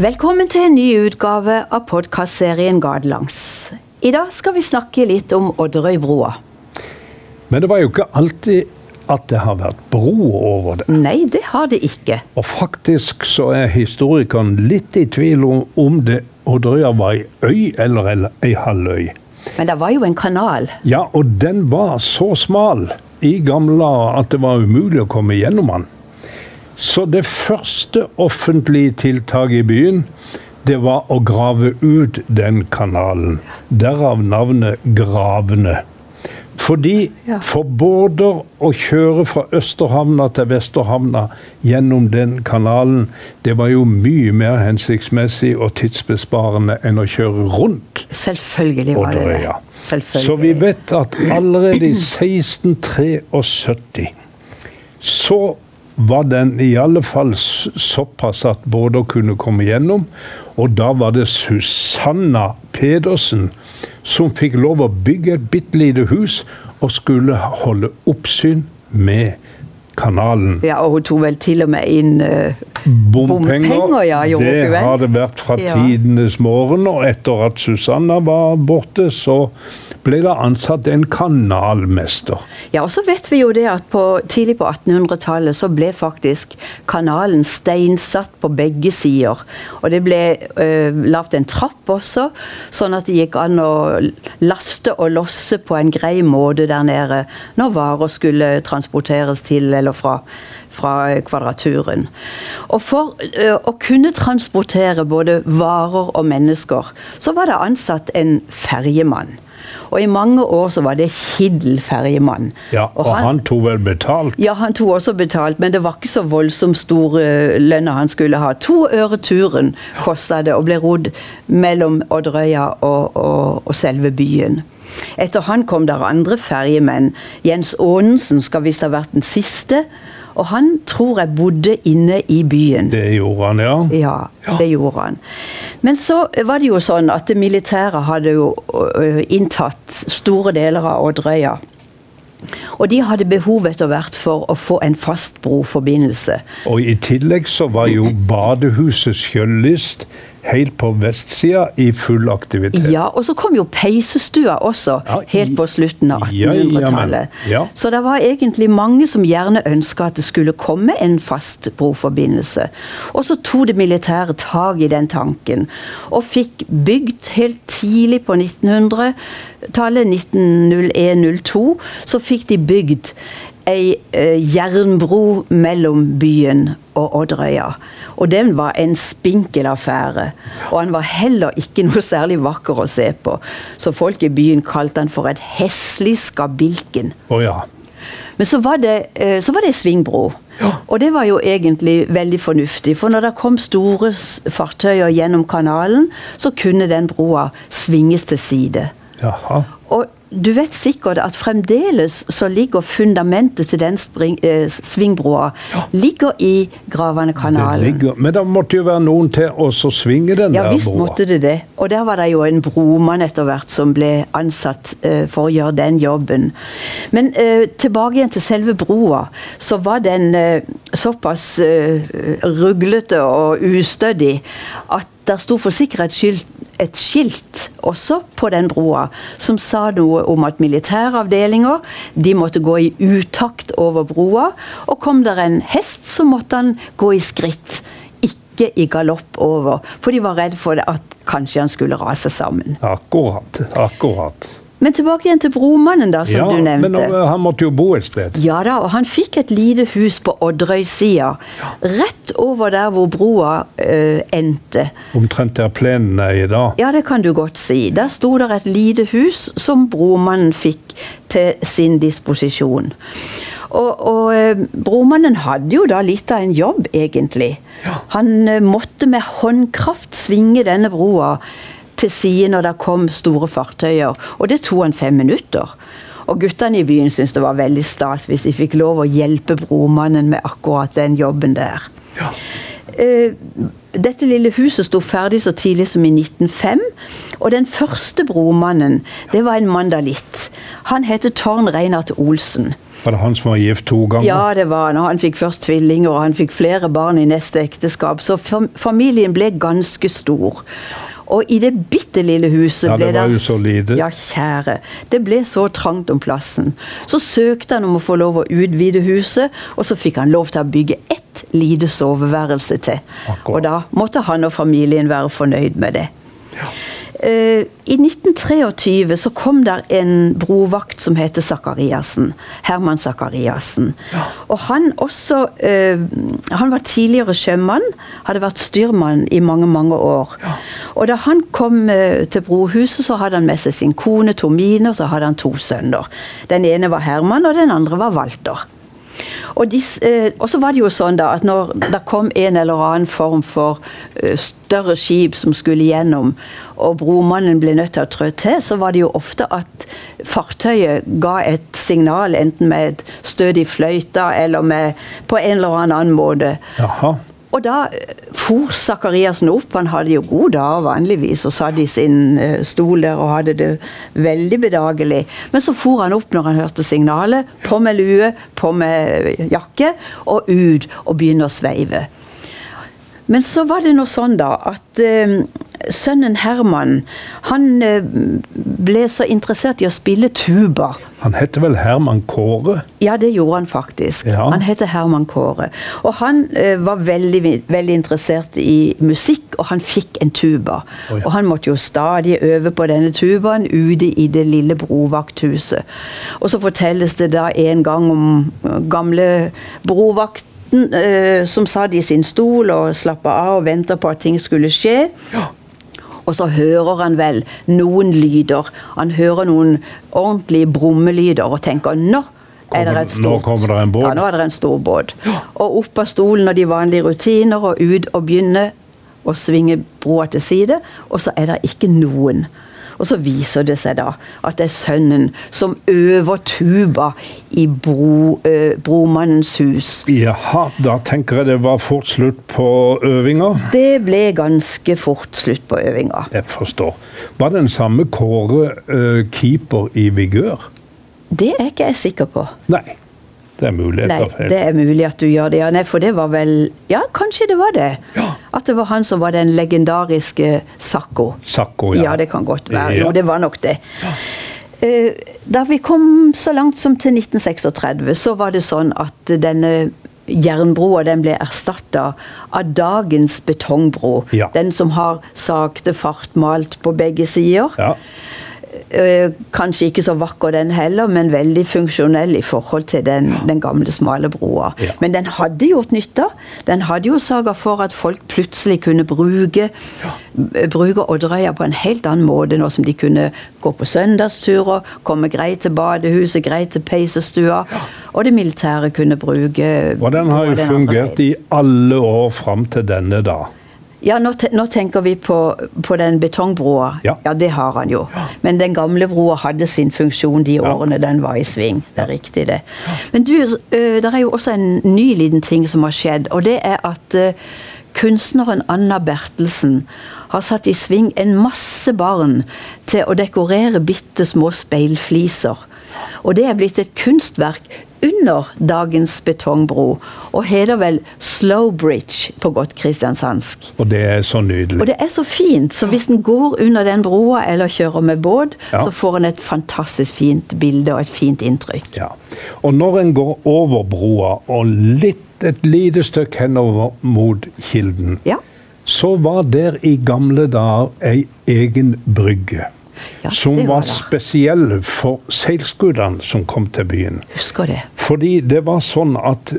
Velkommen til en ny utgave av podkastserien Gatelangs. I dag skal vi snakke litt om Odderøybrua. Men det var jo ikke alltid at det har vært bro over det. Nei, det har det ikke. Og faktisk så er historikeren litt i tvil om, om det Odderøya var ei øy eller ei halvøy. Men det var jo en kanal. Ja, og den var så smal i gamle at det var umulig å komme gjennom den. Så det første offentlige tiltaket i byen, det var å grave ut den kanalen. Derav navnet Gravene. Fordi for både å kjøre fra Østerhavna til Vesterhavna gjennom den kanalen, det var jo mye mer hensiktsmessig og tidsbesparende enn å kjøre rundt Selvfølgelig var det det. Så vi vet at allerede i 1673 så var den i alle fall såpass at Bårdå kunne komme gjennom. Og da var det Susanna Pedersen som fikk lov å bygge et bitte lite hus og skulle holde oppsyn med kanalen. Ja, og hun tok vel til og med inn uh, Bompenger, ja, det har det vært fra Ja. tidenes morgen, og etter at Susanna var borte, så ble det ansatt en kanalmester. Ja, og så vet vi jo det at på, tidlig på 1800-tallet så ble faktisk kanalen steinsatt på begge sider. Og det ble øh, lagd en trapp også, sånn at det gikk an å laste og losse på en grei måte der nede når varer skulle transporteres til eller fra, fra Kvadraturen. Og for eh, å kunne transportere både varer og mennesker, så var det ansatt en ferjemann. Og i mange år så var det Kiddel ferjemann. Ja, og, han, tok vel betalt? ja, han tok også betalt, men det var ikke så voldsomt stor uh, lønna han skulle ha. To øre turen kosta det, og ble rodd mellom Odderøya og, og, og selve byen. Etter han kom der andre ferjemenn. Jens Aanensen skal visst ha vært den siste. Og han tror jeg bodde inne i byen. Det gjorde han, ja. Ja, det gjorde han. Men så var det jo sånn at det militære hadde jo inntatt store deler av Odderøya. Og de hadde behov etter hvert for å få en fast broforbindelse. Og i tillegg så var jo badehuset Skjøllist helt på vestsida i full aktivitet. Ja, Og så kom jo peisestua også, Ja, i- helt på slutten av Ja, ja, men- 1800-tallet. ja. Så det var egentlig mange som gjerne ønska at det skulle komme en fast broforbindelse. Og så tok det militære tak i den tanken, og fikk bygd helt tidlig på 1900-tallet, 1901-02, så fikk de bygd ei eh, jernbro mellom byen og Odderøya. Og den var en spinkel affære. Og han var heller ikke noe særlig vakker å se på. Så folk i byen kalte han for et heslig skabilken. Å ja. Men så var det, eh, så var det svingbro. Og det var jo egentlig veldig fornuftig. For når det kom store fartøyer gjennom kanalen, så kunne den broa svinges til side. Jaha. Du vet sikkert at fremdeles så ligger fundamentet til den spring, eh, svingbroa ligger i Gravane-kanalen. ligger, men det måtte jo være noen til å så svinge den Ja der visst måtte det det. Og der var det jo en bromann etter hvert som ble ansatt eh, for å gjøre den jobben. Men eh, tilbake igjen til selve broa, så var den eh, såpass eh, ruglete og ustødig at der sto for sikkerhets skyld et skilt også på den broa som sa noe om at militæravdelinger de måtte gå i utakt over broa. Og kom der en hest, så måtte han gå i skritt ikke i galopp over, for de var redd for at kanskje han skulle rase sammen. Akkurat. Akkurat. Men tilbake igjen til bromannen, da, som ja, du nevnte. men uh, han måtte jo bo et sted. Ja da, og han fikk et lite hus på Odderøy-sida. Rett over der hvor broa eh, endte. Omtrent der plenen er i dag. Ja, det kan du godt si. Der sto der et lite hus som bromannen fikk til sin disposisjon. Og, og eh, bromannen hadde jo da litt av en jobb, egentlig. Han eh, måtte med håndkraft svinge denne broa til side når det kom store fartøyer, og det tok han fem minutter. Og guttene i byen syntes det var veldig stas hvis de fikk lov å hjelpe bromannen med akkurat den jobben der. Ja. Dette lille huset sto ferdig så tidlig som i 1905. Og den første bromannen, det var en mandalitt. Han het Torn Reinhardt Olsen. Var det han som var gift to ganger? Ja, det var han. Og han fikk først tvillinger, og han fikk flere barn i neste ekteskap. Så familien ble ganske stor. Og i det bitte lille huset Ja, det ble var jo så lite. Ja, kjære. Det ble så trangt om plassen. Så søkte han om å få lov å utvide huset, og så fikk han lov til å bygge ett lite soveværelse til. Akkurat. Og da måtte han og familien være fornøyd med det. Eh, I 1923 så kom der en brovakt som heter Sakariassen. Herman Sakariassen. Og han også eh, Han var tidligere sjømann, hadde vært styrmann i mange, mange år. Og da han kom eh, til brohuset, så hadde han med seg sin kone Tomine, og så hadde han to sønner. Den ene var Herman, og den andre var Walter. Og, dis, eh, så var det jo sånn da at når det kom en eller annen form for eh, større skip som skulle gjennom, og bromannen ble nødt til å trå til, så var det jo ofte at fartøyet ga et signal, enten med et støt fløyta eller med, på en eller annen måte. Jaha. Og da eh, for Sakariassen opp, han hadde jo god dag vanligvis, og satt i sin eh, stol der og hadde det veldig bedagelig. Men så for han opp når han hørte signalet, på med lue, på med jakke, og ut og begynne å sveive. Men så var det nå sånn da at eh, sønnen Herman han eh, ble så interessert i å spille tuba. Han heter vel Herman Kåre? Ja, det gjorde han faktisk. Ja. Han heter Herman Kåre. Og han eh, var veldig, veldig interessert i musikk, og han fikk en tuba. Oi. Og han måtte jo stadig øve på denne tubaen ute i det lille brovakthuset. Og så fortelles det da en gang om gamle gamle brovakten eh, som satt i sin stol og slappa av og venta på at ting skulle skje. Og så hører han vel noen lyder. Han hører noen ordentlige brummelyder og tenker nå er det et stort nå kommer det en båt. Ja, nå er det en stor båt. Og opp av stolen og de vanlige rutiner, og ut og begynne å svinge broa til side, og så er det ikke noen. Og så viser det seg da at det er sønnen som øver tuba i bro, eh, bromannens hus. Jaha, da tenker jeg det var fort slutt på øvinga. Det ble ganske fort slutt på øvinga. Jeg forstår. Var den samme Kåre eh, keeper i vigør? Det er ikke jeg sikker på. Nei. Det er mulig Nei, det er mulig at du gjør det. Ja, nei, for det var vel Ja, kanskje det var det. Ja. At det var han som var den legendariske Sakko. Sakko, ja. Ja, det kan godt være. Ja. Jo, det var nok det. Ja. Da vi kom så langt som til 1936, så var det sånn at denne jernbroa den ble erstatta av dagens betongbro. Den som har sakte fart malt på begge sider. Ja. Eh, Kanskje ikke så vakker den heller, men veldig funksjonell i forhold til den, den gamle, smale broa. Ja. Men den hadde gjort nytte. Den hadde jo sørga for at folk plutselig kunne bruke, ja. bruke Odderøya på en helt annen måte, nå som de kunne gå på søndagsturer, komme greit til badehuset, greit til peisestua, og det militære kunne bruke Og den har jo fungert i alle år fram til denne da. Ja, nå, te nå tenker vi på, på den betongbroa. Ja. det har han jo. Men den gamle broa hadde sin funksjon de årene den var i sving. Det er riktig, det. Men du, det er jo også en ny liten ting som har skjedd, og det er at kunstneren Anna Bertelsen har satt i sving en masse barn til å dekorere bitte små speilfliser. Og det er blitt et kunstverk under dagens betongbro, og heter vel Slow Bridge på godt kristiansandsk. Og det er så nydelig. Og det er så fint, så hvis en går under den broa eller kjører med båt, Ja. så får en et fantastisk fint bilde og et fint inntrykk. Ja. Og når en går over broa og litt, et lite stykke henover mot kilden, Ja. så var der i gamle dager ei egen brygge. Ja, som var var spesiell for seilskutene som kom til byen. Husker det. Fordi det var sånn at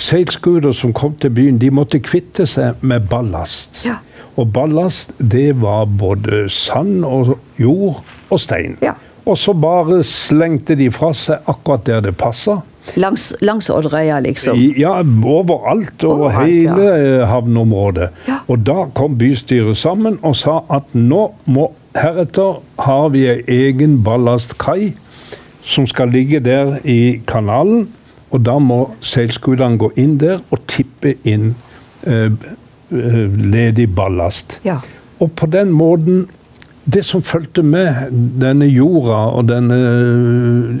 seilskuter som kom til byen, de måtte kvitte seg med ballast. Ja. Og ballast, det var både sand og jord og stein. Ja. Og så bare slengte de fra seg akkurat der det passa. Langs, langs Odderøya, liksom. Ja, overalt over Overalt, hele ja. havneområdet. Ja. Og da kom bystyret sammen og sa at nå må heretter har vi ei egen ballastkai som skal ligge der i kanalen. Og da må seilskutene gå inn der og tippe inn eh, eh, ledig ballast. Ja. Og på den måten Det som fulgte med denne jorda og denne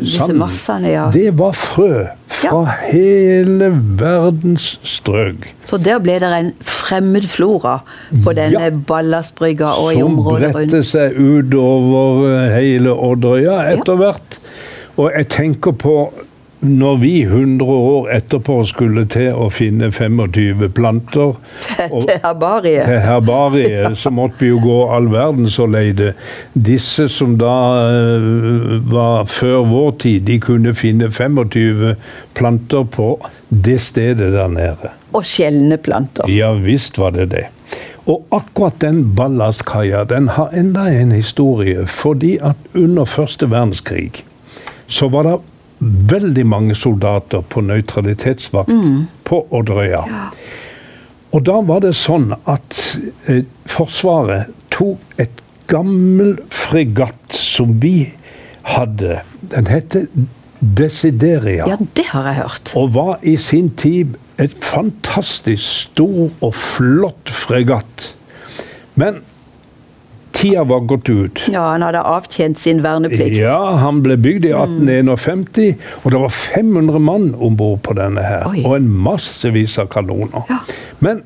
Disse sanden, massene, ja. det var frø fra hele verdens strøk. Så der ble det en fremmed flora på denne Ja. ballastbrygga og i Som området rundt. bredte seg utover eh, hele Odderøya etter hvert. Og jeg tenker på når vi 100 år etterpå skulle til å finne 25 planter og- Til herbariet. til herbariet, så måtte vi jo gå all verdens og leide. Disse som da uh, var før vår tid, de kunne finne 25 planter på det stedet der nede. Og sjeldne planter. Ja visst var det det. Og akkurat den ballastkaia den har enda en historie. Fordi at under første verdenskrig så var det veldig mange soldater på nøytralitetsvakt på Odderøya. Og da var det sånn at eh, Forsvaret tok et gammel fregatt som vi hadde. Den heter Desideria. Ja, det har jeg hørt. Og var i sin tid et fantastisk stor og flott fregatt. Men tida var gått ut. Ja, han hadde avtjent sin verneplikt. Ja, han ble bygd i 1851, og det var 500 mann om bord på denne her. Oi. Og en massevis av kanoner. Ja. Men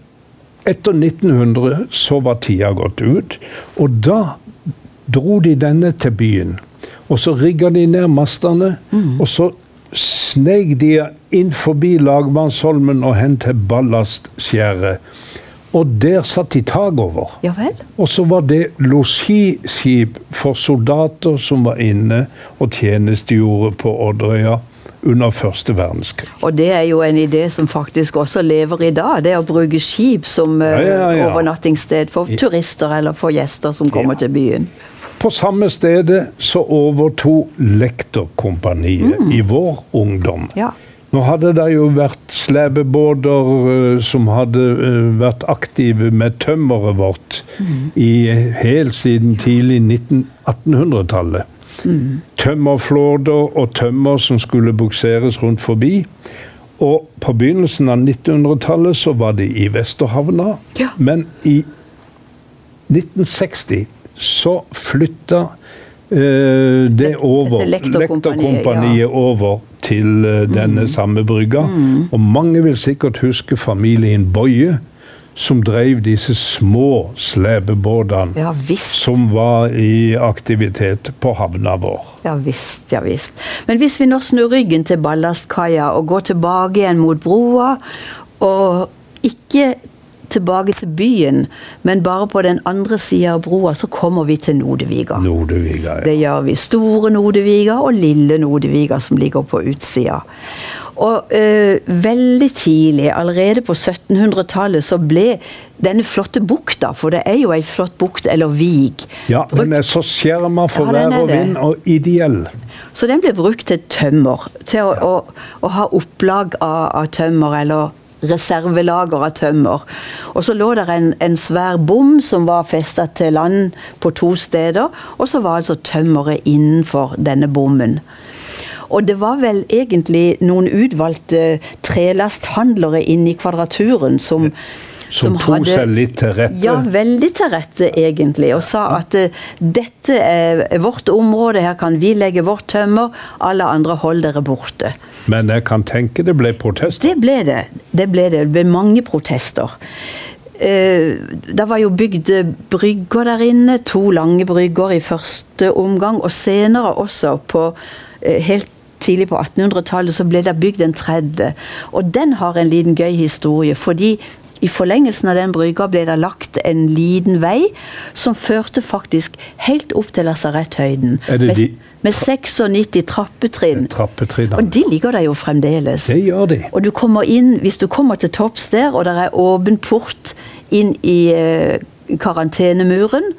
etter 1900 så var tida gått ut, og da dro de denne til byen. Og så rigga de ned mastene, og så sneik de inn forbi Lagmannsholmen og hen til Ballastskjæret. Og der satt de tak over. Ja vel? Og så var det losjiskip for soldater som var inne og tjenestegjorde på Odderøya under første verdenskrig. Og det er jo en idé som faktisk også lever i dag. Det å bruke skip som eh, Ja, ja, ja. overnattingssted for turister eller for gjester som kommer Ja. til byen. På samme stedet så overtok Lektorkompaniet i vår ungdom. Nå hadde det jo vært slepebåter eh, som hadde eh, vært aktive med tømmeret vårt i helt siden tidlig 19 1800-tallet. Tømmerflåter og tømmer som skulle bukseres rundt forbi. Og på begynnelsen av 1900-tallet så var det i Vesterhavna. Ja. Men i 1960 så flytta eh, det over Lektorkompaniet, ja. over til eh, denne samme brygga. Og mange vil sikkert huske familien Boje, som drev disse små slepebåtene Ja som var i aktivitet på havna vår. Ja visst, ja visst. Men hvis vi nå snur ryggen til ballastkaia og går tilbake igjen mot broa, og ikke tilbake til byen, men bare på den andre sida av broa, så kommer vi til Nodeviga. Nodeviga Ja. Det gjør vi. Store Nodeviga og Lille Nodeviga som ligger på utsida. Og øh, veldig tidlig, allerede på 1700-tallet, så ble denne flotte bukta, for det er jo ei flott bukt eller vig, ja, den er så skjerma for Ja, vær og vind, og ideell. Så den ble brukt til tømmer. Til å, å, å ha opplag av, av tømmer, eller reservelager av tømmer. Og så lå der en, en svær bom som var festa til land på to steder, og så var altså tømmeret innenfor denne bommen. Og det var vel egentlig noen utvalgte trelasthandlere inne i Kvadraturen som Som tok seg litt til rette. Ja, veldig til rette, egentlig. Og sa at eh, dette er vårt område, her kan vi legge vårt tømmer. Alle andre, hold dere borte. Men jeg kan tenke det ble protester. Det ble det. Det ble det. Det ble mange protester. Eh, Det var jo bygd brygger der inne, to lange brygger i første omgang, og senere også på eh, helt tidlig på 1800-tallet så ble det bygd en tredje. Og den har en liten gøy historie, fordi i forlengelsen av den brygga ble det lagt en liten vei som førte faktisk helt opp til lasaretthøyden. Med, med 96 trappetrinn. trappetrinn Og de ligger der jo fremdeles. Det gjør de. Og du kommer inn, hvis du kommer til topps der, og det er åpen port inn i eh, karantenemuren,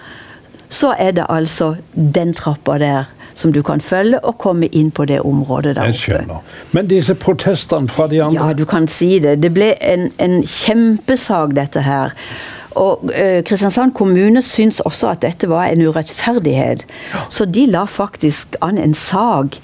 så er det altså den trappa der som du kan følge og komme inn på det området der Jeg oppe. skjønner. Men disse protestene fra de andre Ja, du kan si det. Det ble en, en kjempesak, dette her. Og eh, Kristiansand kommune syns også at dette var en urettferdighet. Så de la faktisk an en sak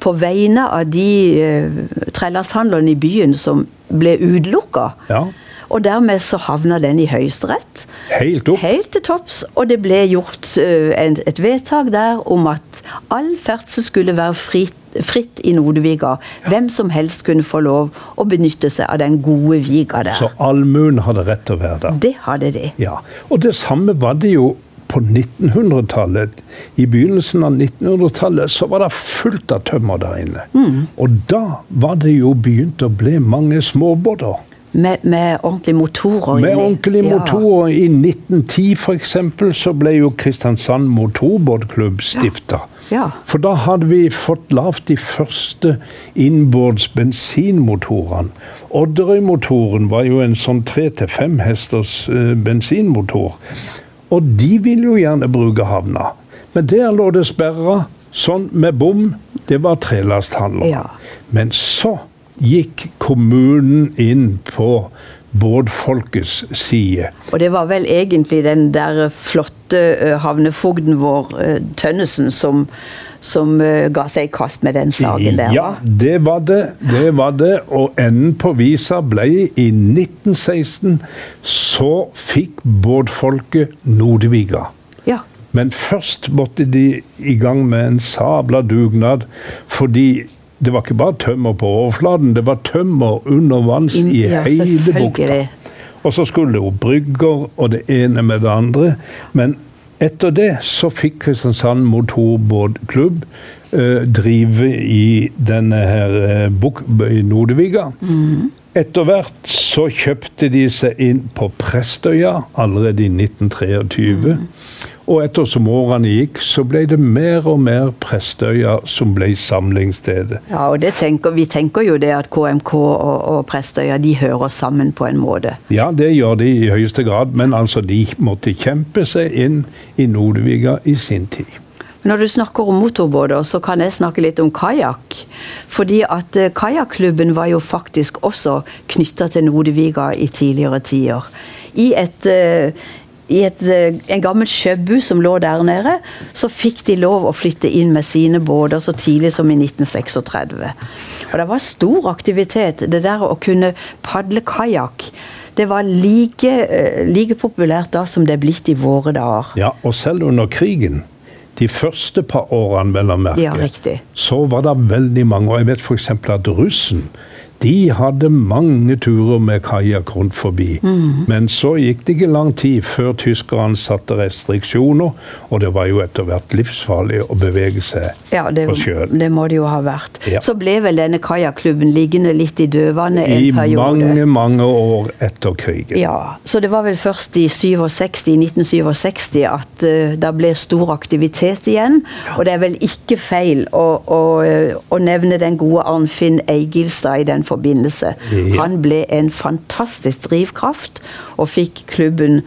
på vegne av de uh, trellashandlerne i byen som ble utelukka. Ja. Og dermed så havna den i Høyesterett. Helt opp. Helt til topps. Og det ble gjort uh, et vedtak der om at all ferdsel skulle være fritt, fritt i Nordviga. Hvem som helst kunne få lov å benytte seg av den gode viga der. Så allmuen hadde rett til å være der. Det hadde de. Ja, Og det samme var det jo på 1900-tallet. I begynnelsen av 1900-tallet så var det fullt av tømmer der inne. Mm. Og da var det jo begynt å bli mange småbåter. Med, med ordentlige motorer. Med ordentlige Ja. motorer. I 1910 f.eks. så ble jo Kristiansand Motorbåtklubb stifta. Ja. For da hadde vi fått lavt de første innbords bensinmotorene. Odderøy-motoren var jo en sånn tre til fem hesters eh, bensinmotor. Og de ville jo gjerne bruke havna. Men der lå det sperra, sånn med bom. Det var trelasthandler. Ja. Men så gikk kommunen inn på båtfolkets side. Og det var vel egentlig den der flotte havnefogden vår, Tønnesen, som, som ga seg i kast med den saken der. Ja, det var det. Det var det. Og enden på visa ble i 1916 så fikk båtfolket Nordviga. Ja. Men først måtte de i gang med en sabla dugnad, fordi det var ikke bare tømmer på overflaten, det var tømmer under vanns i ja, hele bukta. Og så skulle det jo brygger og det ene med det andre. Men etter det så fikk Kristiansand Motorbåtklubb eh, drive i denne her eh, buk i Nodeviga. Etter hvert så kjøpte de seg inn på Prestøya allerede i 1923. Og etter som årene gikk, så ble det mer og mer Prestøya som ble samlingsstedet. Ja, og det tenker, Vi tenker jo det at KMK og, og Prestøya de hører sammen på en måte. Ja, det gjør de i høyeste grad, men altså de måtte kjempe seg inn i Nordviga i sin tid. Når du snakker om motorbåter, så kan jeg snakke litt om kajakk. Fordi at eh, kajakklubben var jo faktisk også knytta til Nodeviga i tidligere tider. I et eh, i et, eh, en gammel sjøbu som lå der nede, så fikk de lov å flytte inn med sine båter så tidlig som i 1936. Og det var stor aktivitet. Det der å kunne padle kajakk, det var like, eh, like populært da som det er blitt i våre dager. Ja, og selv under krigen, de første par årene, vel å merke, Ja, så var det veldig mange. Og jeg vet f.eks. at russen de hadde mange turer med kajakk rundt forbi. Mm. Men så gikk det ikke lang tid før tyskerne satte restriksjoner, og det var jo etter hvert livsfarlig å bevege seg Ja, det, på sjøen. det må det jo ha vært. Ja. Så ble vel denne kajakklubben liggende litt i dødvannet en I periode. mange, mange år etter krigen. Ja, så det var vel først i 67, 1967 at uh, det ble stor aktivitet igjen. Og det er vel ikke feil å, å, eh, å nevne den gode Arnfinn Eigilstad i den forbindelse. Ja. Han ble en fantastisk drivkraft og fikk klubben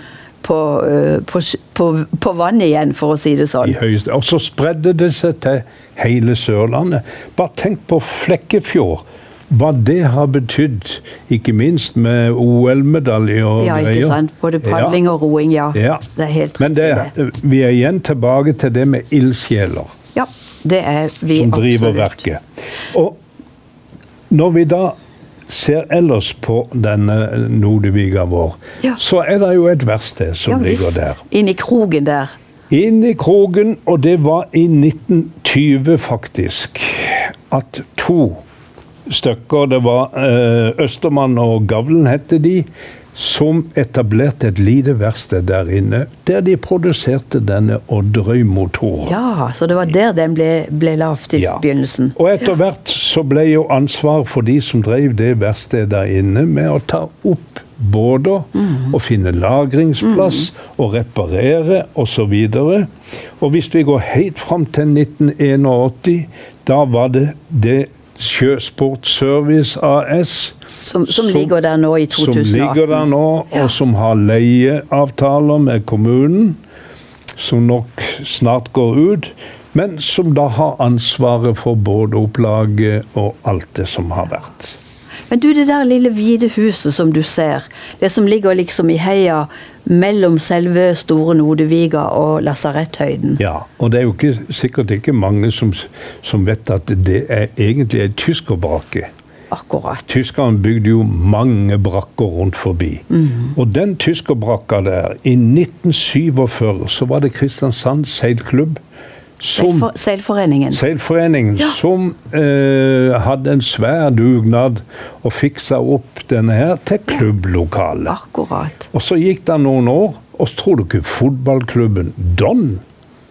på, eh, på, på, på vann igjen, for å si det sånn. Og så spredde det seg til hele Sørlandet. Bare tenk på Flekkefjord. Hva det har betydd, ikke minst med OL-medalje og Ja, ikke greier. sant? Både padling og roing, ja. Ja. Det er helt Men det, det. vi er igjen tilbake til det med ildsjeler Ja, det er vi absolutt. som driver absolutt. verket. Og når vi da ser ellers på denne Nodeviga vår, Ja. så er det jo et verksted som Ja, ligger der. I krogen der. Inn i krogen, og det var i 1920 faktisk, at to stykker, det var eh, Østermann og Gavlen hette de, som etablerte et lite verksted der inne, der de produserte denne Odderøy-motoren. Ja, så det var der den ble, ble lavt i Ja. begynnelsen. Og etter hvert så ble jo ansvar for de som drev det verkstedet der inne, med å ta opp båter og finne lagringsplass og reparere osv. Og, og hvis vi går helt fram til 1981, da var det det Sjøsport Service AS Som, som ligger der nå i som 2018. ligger der nå, Ja. og som har leieavtaler med kommunen, som nok snart går ut, men som da har ansvaret for båtopplaget og alt det som har vært. Men du, det der lille hvite huset som du ser, det som ligger liksom i heia mellom selve Store Nodeviga og Lasaretthøyden. Ja, og det er jo ikke, sikkert ikke mange som, som vet at det er egentlig ei tyskerbrake. Akkurat. Tyskerne bygde jo mange brakker rundt forbi. Og den tyskerbrakka der, i 1947, så var det Kristiansand seilklubb som seilforeningen. Seilforeningen Ja. som eh, hadde en svær dugnad og fiksa opp denne her til klubblokalet. Akkurat. Og så gikk det noen år, og så tror du ikke fotballklubben Don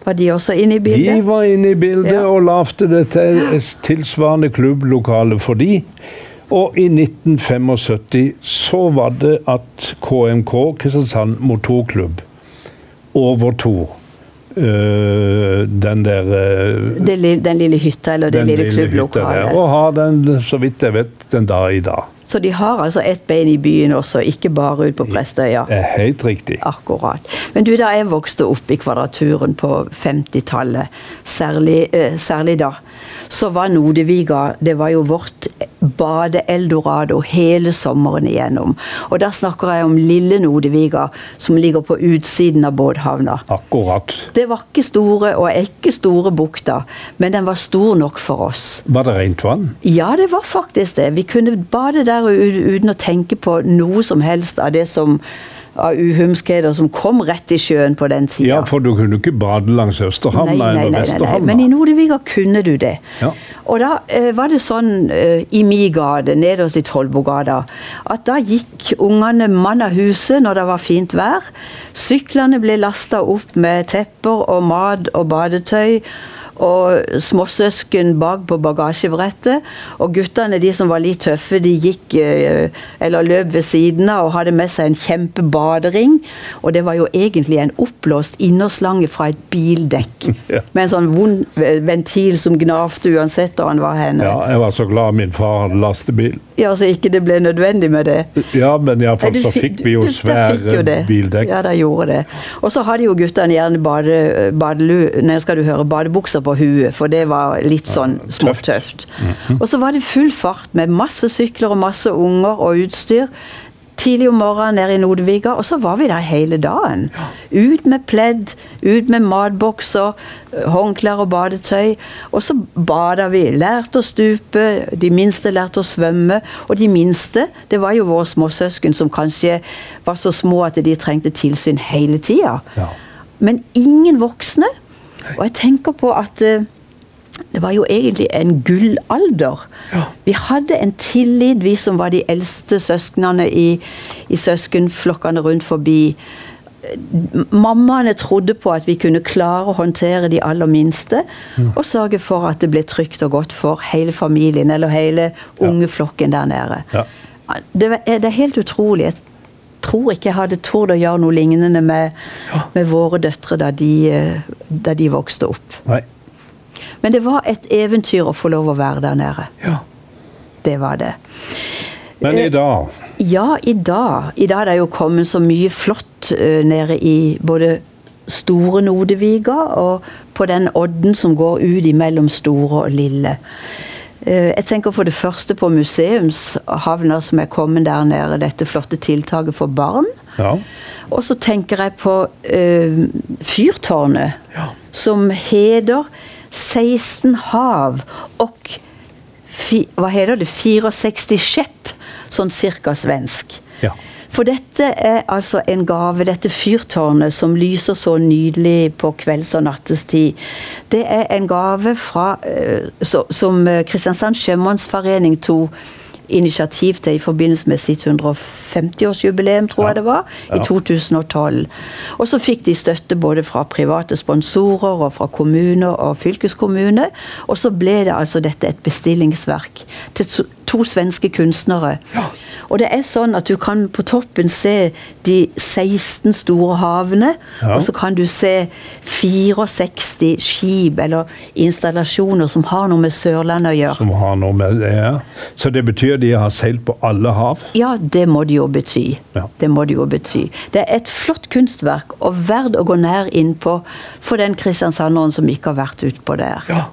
Var de også inne i bildet? de var inne i bildet Ja. og lagde det til et tilsvarende klubblokale for de. Og i 1975 så var det at KMK, Kristiansand Motorklubb, overtok den der Det li- den lille hytta, eller det den lille klubblokalet. Og har den, så vidt jeg vet, den dag i dag. Så de har altså ett bein i byen også, ikke bare ute på Prestøya. Det er helt riktig. Akkurat. Men du, da jeg vokste opp i Kvadraturen på 50-tallet, særlig, eh, særlig da, så var Nodeviga det var jo vårt bade-eldorado hele sommeren igjennom. Og da snakker jeg om lille Nodeviga, som ligger på utsiden av båthavna. Akkurat. Det var ikke store, og ikke store bukta, men den var stor nok for oss. Var det rent vann? Ja, det var faktisk det. Vi kunne bade der uten å tenke på noe som helst av det som av uhumskheter som kom rett i sjøen på den tida. Ja, for du kunne ikke bade langs Østerhamna Nei, nei, eller. Vesterhavna. Men i Nordevika kunne du det. Ja. Og da eh, var det sånn eh, i mi gate, nederst i Tollbogata, at da gikk ungene mann av huset når det var fint vær. Syklene ble lasta opp med tepper og mat og badetøy. Og småsøsken bak på bagasjebrettet. Og guttene, de som var litt tøffe, de gikk eh, eller løp ved siden av og hadde med seg en kjempebadering. Og det var jo egentlig en oppblåst innerslange fra et bildekk. Ja. Med en sånn vond ventil som gnavde uansett hvor han var henne. Ja, jeg var så glad min far hadde lastebil. Ja, så ikke det ble nødvendig med det. Ja, men iallfall så fikk vi jo svære bildekk. Ja, da gjorde det. Og så hadde jo guttene gjerne bade, badelu, nei, skal du høre, badebukser på huet, for det var litt sånn småtøft. Mhm. Og så var det full fart med masse sykler og masse unger og utstyr. Tidlig om morgenen nede i Nordvika, og så var vi der hele dagen. Ut med pledd, ut med matbokser, håndklær og badetøy. Og så bada vi. Lærte å stupe, de minste lærte å svømme. Og de minste, det var jo våre småsøsken som kanskje var så små at de trengte tilsyn hele tida. Ja. Men ingen voksne. Og jeg tenker på at eh, det var jo egentlig en gullalder. Ja. Vi hadde en tillit, vi som var de eldste søsknene i, i søskenflokkene rundt forbi. Mammaene trodde på at vi kunne klare å håndtere de aller minste, og sørge for at det ble trygt og godt for hele familien, eller hele ungeflokken der nede. Ja. Det, er, det er helt utrolig. Jeg tror ikke jeg hadde tort å gjøre noe lignende med, med våre døtre da de, eh, da de vokste opp. Nei. Men det var et eventyr å få lov å være der nede. Ja. Det var det. Men i dag Ja, i dag. I dag er det jo kommet så mye flott eh, nede i både Store Nodeviga og på den odden som går ut imellom Store og Lille. Eh, Jeg tenker for det første på museumshavna som er kommet der nede, dette flotte tiltaket for barn. Ja. Og så tenker jeg på uh, fyrtårnet, Ja. som heter 16 hav og fi, hva heter det, 64 skjepp, sånn cirka svensk. Ja. For dette er altså en gave, dette fyrtårnet som lyser så nydelig på kvelds- og nattestid. Det er en gave fra, eh, så, som eh, Kristiansand Sjømannsforening tok initiativ til i forbindelse med sitt 150-årsjubileum, tror Ja. jeg det var, i 2012. Og så fikk de støtte både fra private sponsorer og fra kommuner og fylkeskommune. Og så ble det altså dette et bestillingsverk til to, to svenske kunstnere. Og det er sånn at du kan på toppen se de 16 store havene, Ja. og så kan du se 64 skip eller installasjoner som har noe med Sørlandet å gjøre. Som har noe med det ja. Så det betyr de har seilt på alle hav? Ja, det må det jo bety. Ja. Det må det jo bety. Det er et flott kunstverk og verdt å gå nær innpå for den kristiansanderen som ikke har vært utpå der. Ja.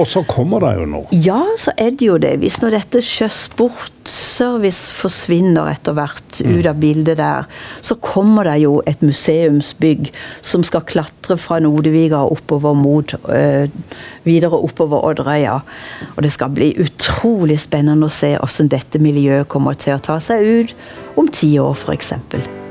Og så kommer det jo nå. Ja, så er det jo det. Hvis nå dette Sjøsportservice forsvinner etter hvert Mm. ut av bildet der, så kommer det jo et museumsbygg som skal klatre fra Nodeviga oppover mot øh, videre oppover Odderøya. Og det skal bli utrolig spennende å se hvordan dette miljøet kommer til å ta seg ut om ti år, f.eks.